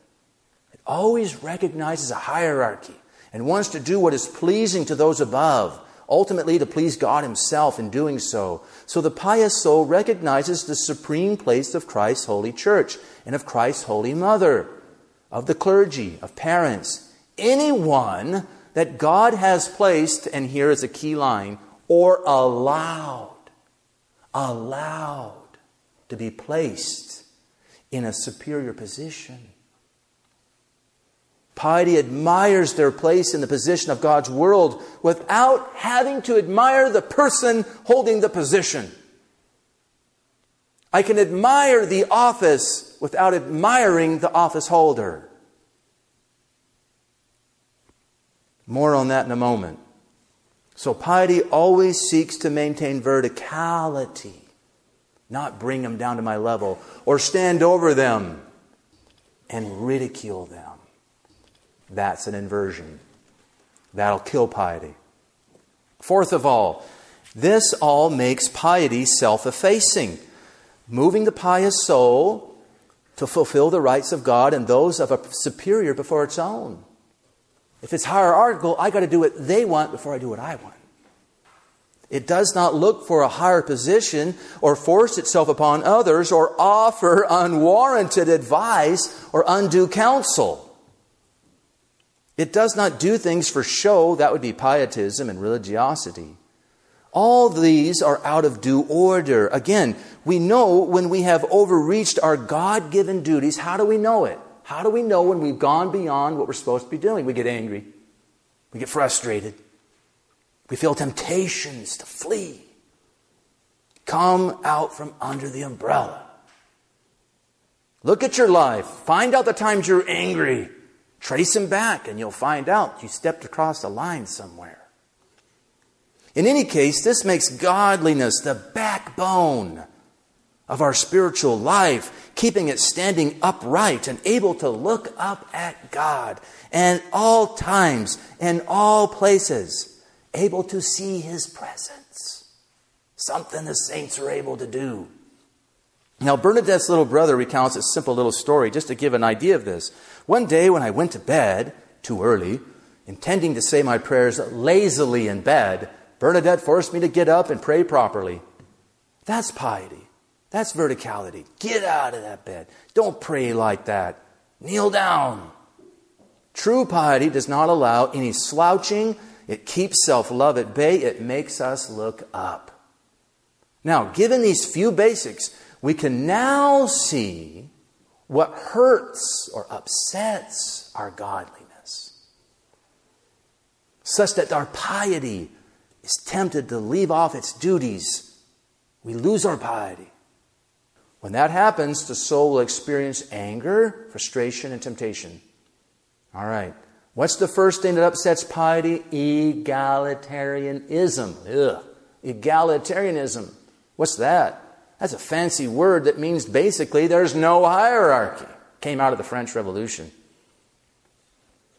It always recognizes a hierarchy and wants to do what is pleasing to those above, ultimately to please God Himself in doing so. So the pious soul recognizes the supreme place of Christ's holy church and of Christ's holy mother, of the clergy, of parents, anyone that God has placed, and here is a key line, or allowed, allowed to be placed in a superior position. Piety admires their place in the position of God's world without having to admire the person holding the position. I can admire the office without admiring the office holder. More on that in a moment. So piety always seeks to maintain verticality, not bring them down to my level or stand over them and ridicule them. That's an inversion. That'll kill piety. Fourth of all, this all makes piety self effacing, moving the pious soul to fulfill the rights of God and those of a superior before its own. If it's hierarchical, I got to do what they want before I do what I want. It does not look for a higher position or force itself upon others or offer unwarranted advice or undue counsel. It does not do things for show, that would be pietism and religiosity. All these are out of due order. Again, we know when we have overreached our God given duties. How do we know it? How do we know when we've gone beyond what we're supposed to be doing? We get angry. We get frustrated. We feel temptations to flee. Come out from under the umbrella. Look at your life. Find out the times you're angry. Trace them back, and you'll find out you stepped across a line somewhere. In any case, this makes godliness the backbone of our spiritual life, keeping it standing upright and able to look up at God and all times and all places, able to see His presence. Something the saints are able to do. Now, Bernadette's little brother recounts a simple little story just to give an idea of this. One day when I went to bed, too early, intending to say my prayers lazily in bed, Bernadette forced me to get up and pray properly. That's piety. That's verticality. Get out of that bed. Don't pray like that. Kneel down. True piety does not allow any slouching. It keeps self love at bay. It makes us look up. Now, given these few basics, we can now see what hurts or upsets our godliness, such that our piety is tempted to leave off its duties. We lose our piety. When that happens, the soul will experience anger, frustration, and temptation. All right. What's the first thing that upsets piety? Egalitarianism. Ugh. Egalitarianism. What's that? That's a fancy word that means basically there's no hierarchy. Came out of the French Revolution.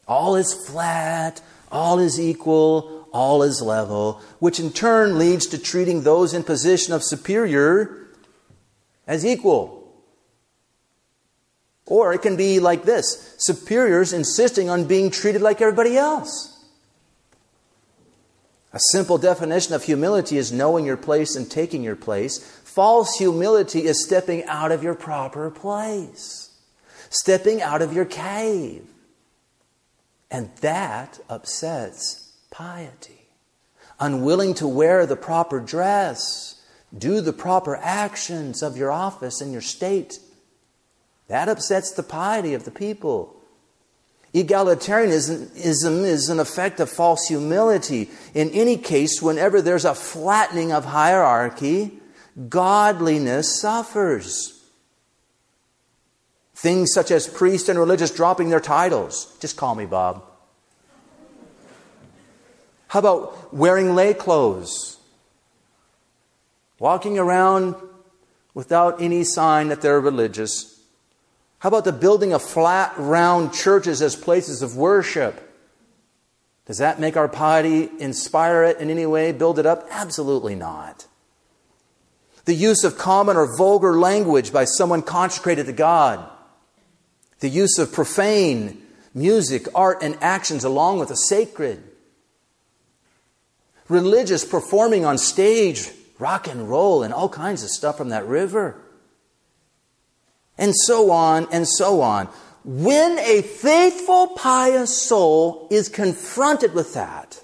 All is flat, all is equal, all is level, which in turn leads to treating those in position of superior as equal. Or it can be like this superiors insisting on being treated like everybody else. A simple definition of humility is knowing your place and taking your place. False humility is stepping out of your proper place, stepping out of your cave. And that upsets piety. Unwilling to wear the proper dress, do the proper actions of your office and your state that upsets the piety of the people. Egalitarianism is an effect of false humility. In any case, whenever there's a flattening of hierarchy, godliness suffers. Things such as priests and religious dropping their titles. Just call me Bob. How about wearing lay clothes? Walking around without any sign that they're religious. How about the building of flat, round churches as places of worship? Does that make our piety inspire it in any way, build it up? Absolutely not. The use of common or vulgar language by someone consecrated to God. The use of profane music, art, and actions along with the sacred. Religious performing on stage, rock and roll, and all kinds of stuff from that river and so on and so on. When a faithful, pious soul is confronted with that,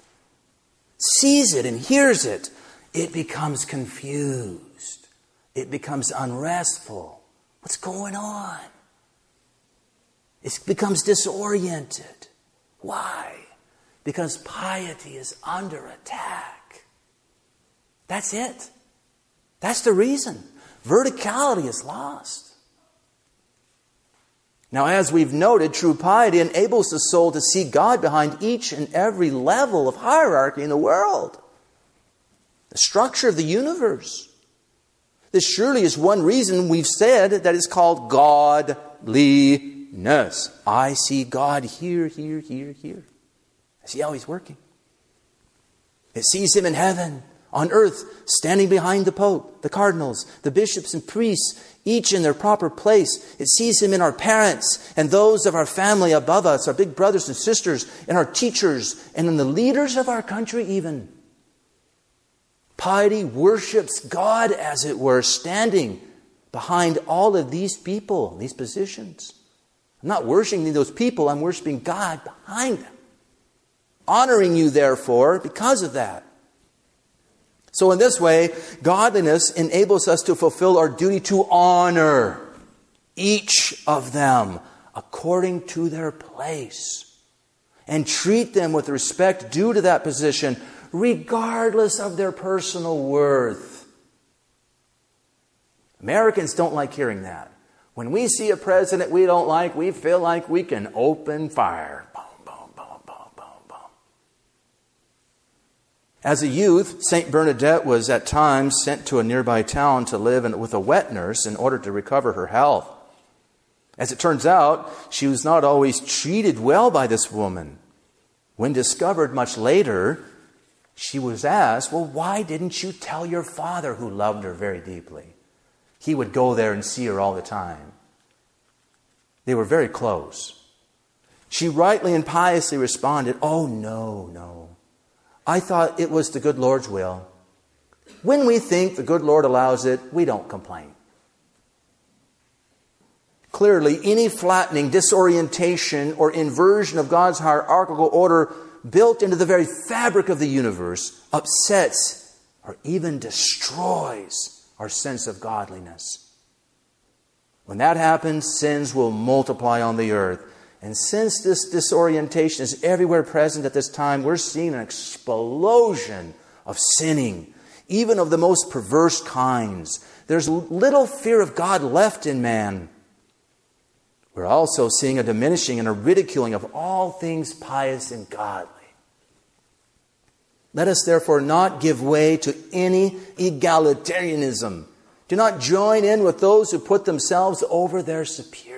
sees it and hears it, it becomes confused. It becomes unrestful. What's going on? It becomes disoriented. Why? Because piety is under attack. That's it. That's the reason. Verticality is lost. Now, as we've noted, true piety enables the soul to see God behind each and every level of hierarchy in the world, the structure of the universe. This surely is one reason we've said that it's called godliness. I see God here, here, here, here. I see how He's working. It sees Him in heaven, on earth, standing behind the Pope, the cardinals, the bishops and priests, each in their proper place. It sees Him in our parents and those of our family above us, our big brothers and sisters, and our teachers, and in the leaders of our country, even. Piety worships God, as it were, standing behind all of these people, these positions. I'm not worshiping those people, I'm worshiping God behind them. Honoring you, therefore, because of that. So, in this way, godliness enables us to fulfill our duty to honor each of them according to their place and treat them with respect due to that position, regardless of their personal worth. Americans don't like hearing that. When we see a president we don't like, we feel like we can open fire. As a youth, St. Bernadette was at times sent to a nearby town to live with a wet nurse in order to recover her health. As it turns out, she was not always treated well by this woman. When discovered much later, she was asked, Well, why didn't you tell your father who loved her very deeply? He would go there and see her all the time. They were very close. She rightly and piously responded, Oh, no, no. I thought it was the good Lord's will. When we think the good Lord allows it, we don't complain. Clearly, any flattening, disorientation, or inversion of God's hierarchical order built into the very fabric of the universe upsets or even destroys our sense of godliness. When that happens, sins will multiply on the earth. And since this disorientation is everywhere present at this time, we're seeing an explosion of sinning, even of the most perverse kinds. There's little fear of God left in man. We're also seeing a diminishing and a ridiculing of all things pious and godly. Let us therefore not give way to any egalitarianism. Do not join in with those who put themselves over their superiors.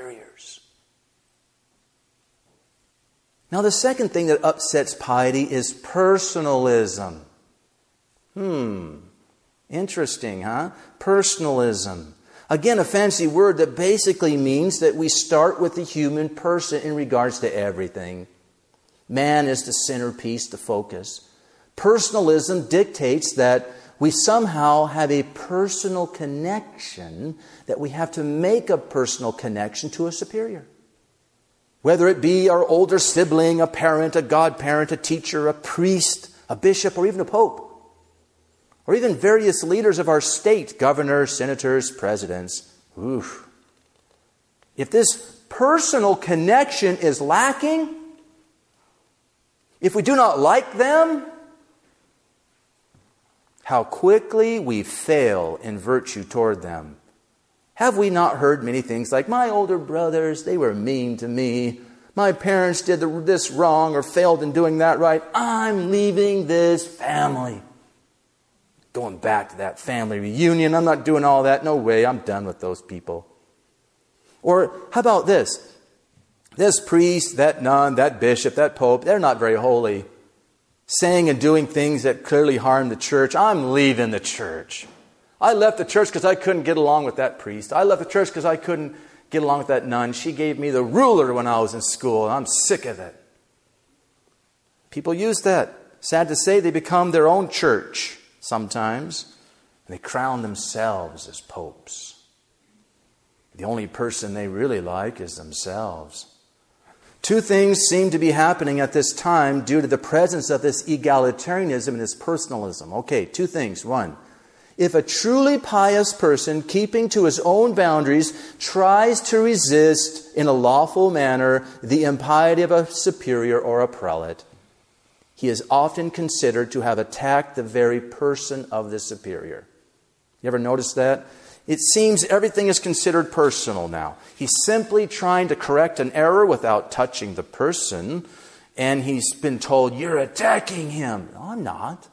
Now, the second thing that upsets piety is personalism. Hmm, interesting, huh? Personalism. Again, a fancy word that basically means that we start with the human person in regards to everything. Man is the centerpiece, the focus. Personalism dictates that we somehow have a personal connection, that we have to make a personal connection to a superior. Whether it be our older sibling, a parent, a godparent, a teacher, a priest, a bishop, or even a pope or even various leaders of our state, governors, senators, presidents. Oof. If this personal connection is lacking, if we do not like them, how quickly we fail in virtue toward them. Have we not heard many things like, my older brothers, they were mean to me. My parents did this wrong or failed in doing that right. I'm leaving this family going back to that family reunion. I'm not doing all that. No way. I'm done with those people. Or how about this? This priest, that nun, that bishop, that pope, they're not very holy. Saying and doing things that clearly harm the church. I'm leaving the church. I left the church because I couldn't get along with that priest. I left the church because I couldn't get along with that nun. She gave me the ruler when I was in school, and I'm sick of it. People use that. Sad to say, they become their own church sometimes. and They crown themselves as popes. The only person they really like is themselves. Two things seem to be happening at this time due to the presence of this egalitarianism and this personalism. Okay, two things. One, if a truly pious person, keeping to his own boundaries, tries to resist in a lawful manner the impiety of a superior or a prelate, he is often considered to have attacked the very person of the superior. You ever notice that? It seems everything is considered personal now. He's simply trying to correct an error without touching the person, and he's been told, You're attacking him. No, I'm not.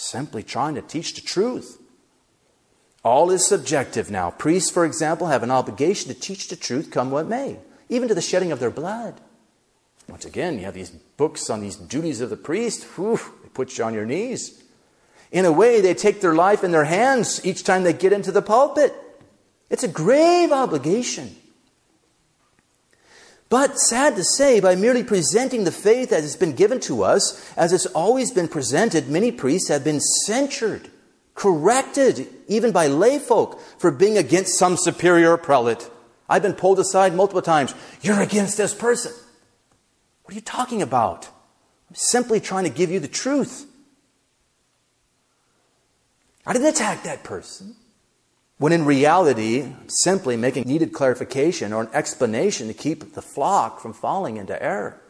Simply trying to teach the truth. All is subjective now. Priests, for example, have an obligation to teach the truth come what may, even to the shedding of their blood. Once again, you have these books on these duties of the priest. Whew, they put you on your knees. In a way, they take their life in their hands each time they get into the pulpit. It's a grave obligation. But sad to say, by merely presenting the faith as it's been given to us, as it's always been presented, many priests have been censured, corrected, even by layfolk, for being against some superior prelate. I've been pulled aside multiple times. You're against this person. What are you talking about? I'm simply trying to give you the truth. I didn't attack that person. When in reality, simply making needed clarification or an explanation to keep the flock from falling into error.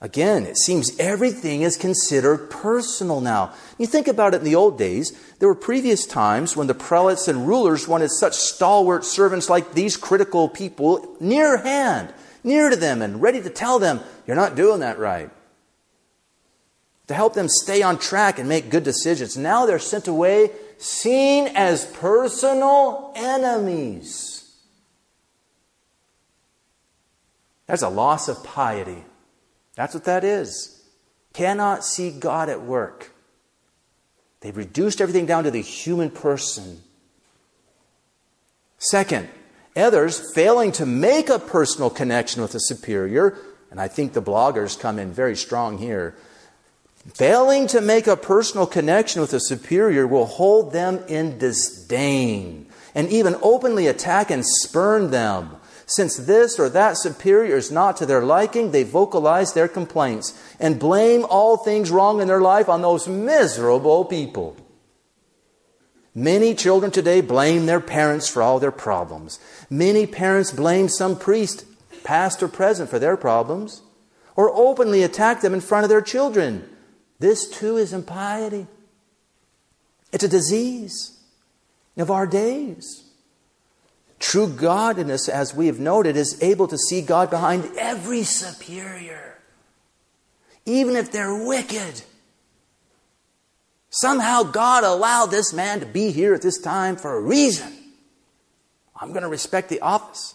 Again, it seems everything is considered personal now. You think about it in the old days, there were previous times when the prelates and rulers wanted such stalwart servants like these critical people near hand near to them and ready to tell them, you're not doing that right. to help them stay on track and make good decisions. Now they're sent away, seen as personal enemies. That's a loss of piety. That's what that is. Cannot see God at work. They've reduced everything down to the human person. Second, others failing to make a personal connection with a superior, and I think the bloggers come in very strong here. Failing to make a personal connection with a superior will hold them in disdain and even openly attack and spurn them. Since this or that superior is not to their liking, they vocalize their complaints and blame all things wrong in their life on those miserable people. Many children today blame their parents for all their problems. Many parents blame some priest, past or present, for their problems, or openly attack them in front of their children. This too is impiety. It's a disease of our days. True godliness, as we have noted, is able to see God behind every superior, even if they're wicked. Somehow God allowed this man to be here at this time for a reason. I'm going to respect the office.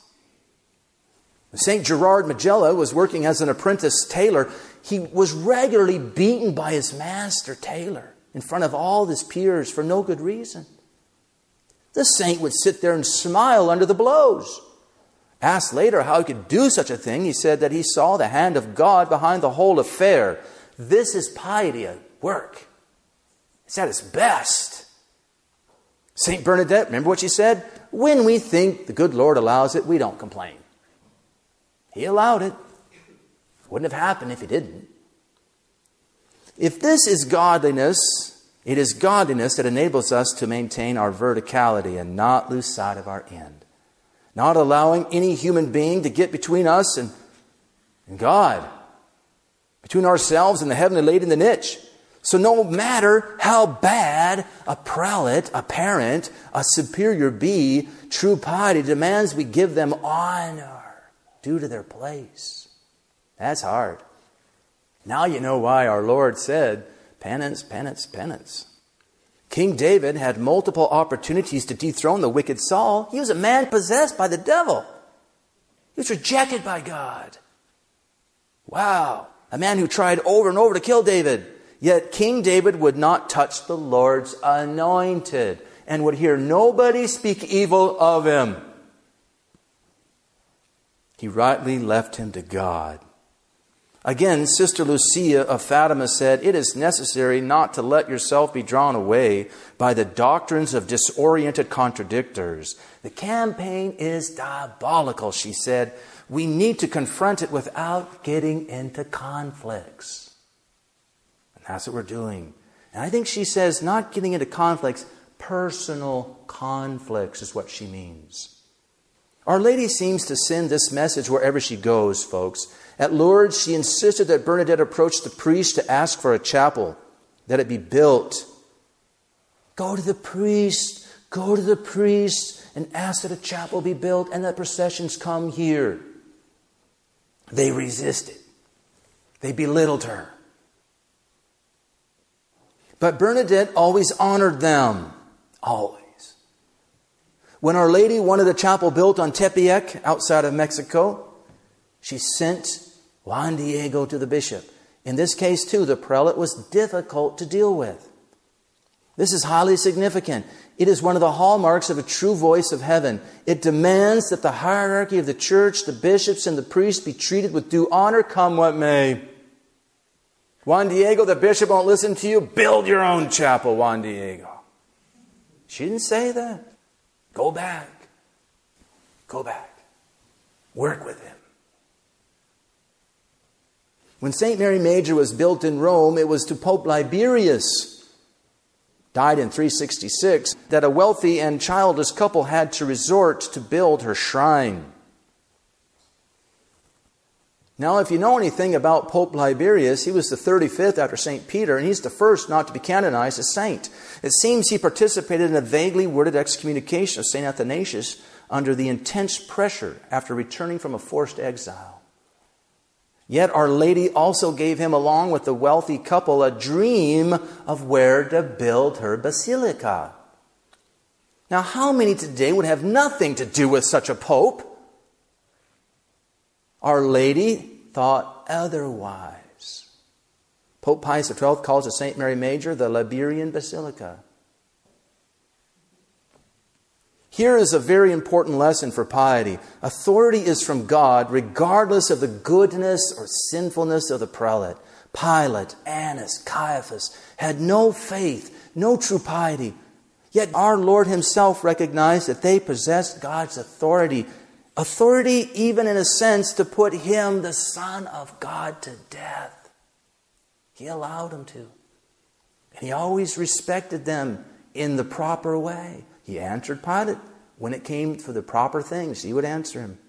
St. Gerard Majella was working as an apprentice tailor. He was regularly beaten by his master tailor, in front of all his peers for no good reason. The saint would sit there and smile under the blows. Asked later how he could do such a thing, he said that he saw the hand of God behind the whole affair. This is piety at work. It's at its best. St. Bernadette, remember what she said? When we think the good Lord allows it, we don't complain. He allowed it. Wouldn't have happened if he didn't. If this is godliness, it is godliness that enables us to maintain our verticality and not lose sight of our end. Not allowing any human being to get between us and, and God, between ourselves and the heavenly lady in the niche. So, no matter how bad a prelate, a parent, a superior be, true piety demands we give them honor due to their place. That's hard. Now you know why our Lord said, Penance, penance, penance. King David had multiple opportunities to dethrone the wicked Saul. He was a man possessed by the devil. He was rejected by God. Wow. A man who tried over and over to kill David. Yet King David would not touch the Lord's anointed and would hear nobody speak evil of him. He rightly left him to God. Again, Sister Lucia of Fatima said, It is necessary not to let yourself be drawn away by the doctrines of disoriented contradictors. The campaign is diabolical, she said. We need to confront it without getting into conflicts. And that's what we're doing. And I think she says not getting into conflicts, personal conflicts is what she means. Our Lady seems to send this message wherever she goes, folks. At Lourdes, she insisted that Bernadette approach the priest to ask for a chapel, that it be built. Go to the priest, go to the priest, and ask that a chapel be built and that processions come here. They resisted, they belittled her. But Bernadette always honored them. Always. When Our Lady wanted a chapel built on Tepeyac outside of Mexico, she sent Juan Diego to the bishop. In this case, too, the prelate was difficult to deal with. This is highly significant. It is one of the hallmarks of a true voice of heaven. It demands that the hierarchy of the church, the bishops, and the priests be treated with due honor, come what may. Juan Diego, the bishop won't listen to you. Build your own chapel, Juan Diego. She didn't say that. Go back. Go back. Work with him. When St. Mary Major was built in Rome, it was to Pope Liberius, died in 366, that a wealthy and childless couple had to resort to build her shrine. Now, if you know anything about Pope Liberius, he was the 35th after St. Peter, and he's the first not to be canonized a saint. It seems he participated in a vaguely worded excommunication of St. Athanasius under the intense pressure after returning from a forced exile. Yet Our Lady also gave him, along with the wealthy couple, a dream of where to build her basilica. Now, how many today would have nothing to do with such a pope? Our Lady thought otherwise. Pope Pius XII calls the St. Mary Major the Liberian Basilica. Here is a very important lesson for piety. Authority is from God, regardless of the goodness or sinfulness of the prelate. Pilate, Annas, Caiaphas had no faith, no true piety. Yet our Lord Himself recognized that they possessed God's authority. Authority, even in a sense, to put Him, the Son of God, to death. He allowed Him to. And He always respected them in the proper way. He answered Pilate when it came for the proper things, he would answer him.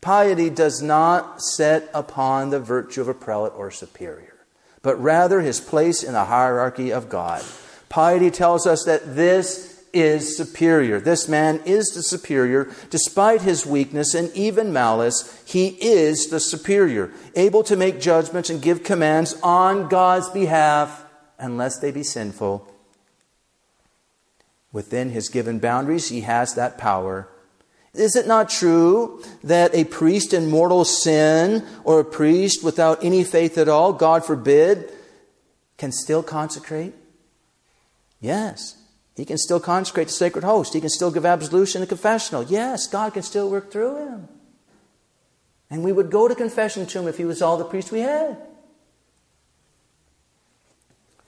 Piety does not set upon the virtue of a prelate or superior, but rather his place in the hierarchy of God. Piety tells us that this is superior. This man is the superior. Despite his weakness and even malice, he is the superior, able to make judgments and give commands on God's behalf, unless they be sinful within his given boundaries, he has that power. Is it not true that a priest in mortal sin or a priest without any faith at all, God forbid, can still consecrate? Yes. He can still consecrate the sacred host. He can still give absolution in the confessional. Yes, God can still work through him. And we would go to confession to him if he was all the priest we had.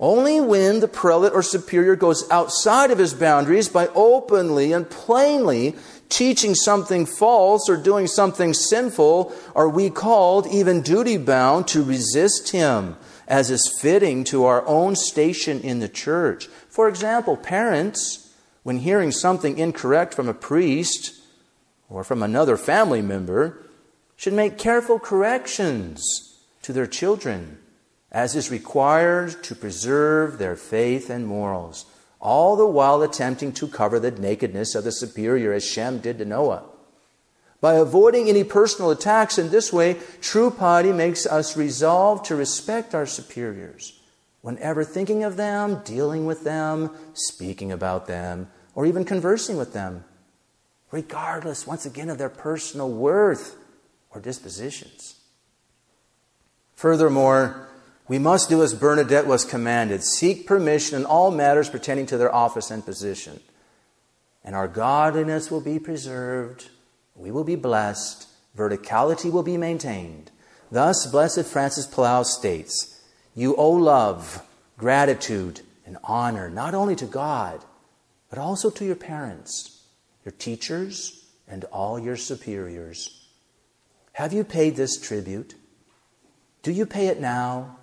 Only when the prelate or superior goes outside of his boundaries by openly and plainly teaching something false or doing something sinful are we called, even duty bound, to resist him, as is fitting to our own station in the church. For example, parents, when hearing something incorrect from a priest or from another family member, should make careful corrections to their children as is required to preserve their faith and morals, all the while attempting to cover the nakedness of the superior, as Shem did to Noah. By avoiding any personal attacks in this way, true piety makes us resolve to respect our superiors whenever thinking of them, dealing with them, speaking about them, or even conversing with them, regardless, once again, of their personal worth or dispositions. Furthermore, we must do as Bernadette was commanded seek permission in all matters pertaining to their office and position. And our godliness will be preserved, we will be blessed, verticality will be maintained. Thus, Blessed Francis Palau states You owe love, gratitude, and honor not only to God, but also to your parents, your teachers, and all your superiors. Have you paid this tribute? Do you pay it now?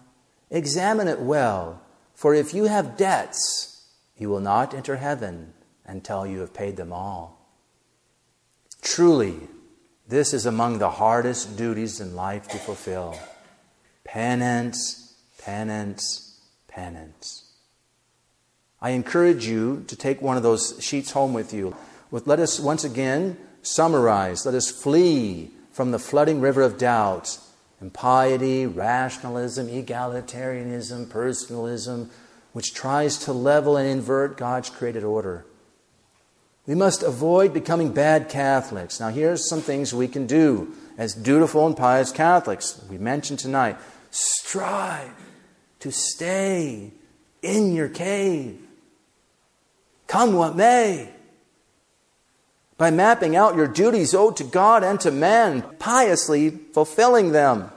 Examine it well, for if you have debts, you will not enter heaven until you have paid them all. Truly, this is among the hardest duties in life to fulfill penance, penance, penance. I encourage you to take one of those sheets home with you. let us once again summarize. Let us flee from the flooding river of doubt impiety, rationalism, egalitarianism, personalism, which tries to level and invert God's created order. We must avoid becoming bad Catholics. Now, here's some things we can do as dutiful and pious Catholics. We mentioned tonight strive to stay in your cave. Come what may by mapping out your duties owed to God and to man, piously fulfilling them.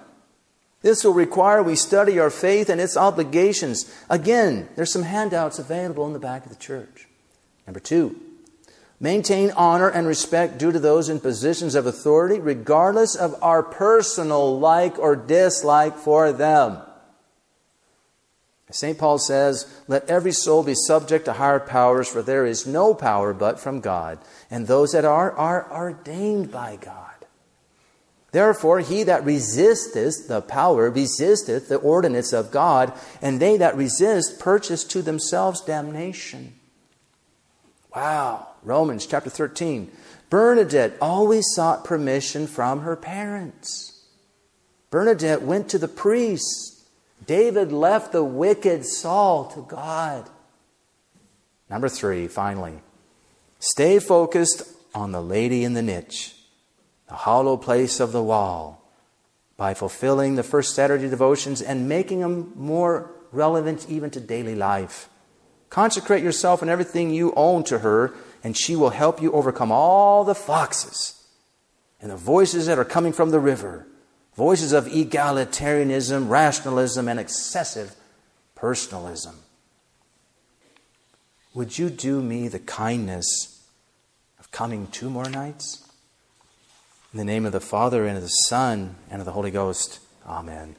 This will require we study our faith and its obligations. Again, there's some handouts available in the back of the church. Number two, maintain honor and respect due to those in positions of authority, regardless of our personal like or dislike for them. St. Paul says, Let every soul be subject to higher powers, for there is no power but from God, and those that are are ordained by God. Therefore, he that resisteth the power resisteth the ordinance of God, and they that resist purchase to themselves damnation. Wow. Romans chapter 13. Bernadette always sought permission from her parents. Bernadette went to the priest. David left the wicked Saul to God. Number three, finally, stay focused on the lady in the niche, the hollow place of the wall, by fulfilling the first Saturday devotions and making them more relevant even to daily life. Consecrate yourself and everything you own to her, and she will help you overcome all the foxes and the voices that are coming from the river voices of egalitarianism, rationalism, and excessive personalism. Would you do me the kindness of coming two more nights? In the name of the Father, and of the Son, and of the Holy Ghost. Amen.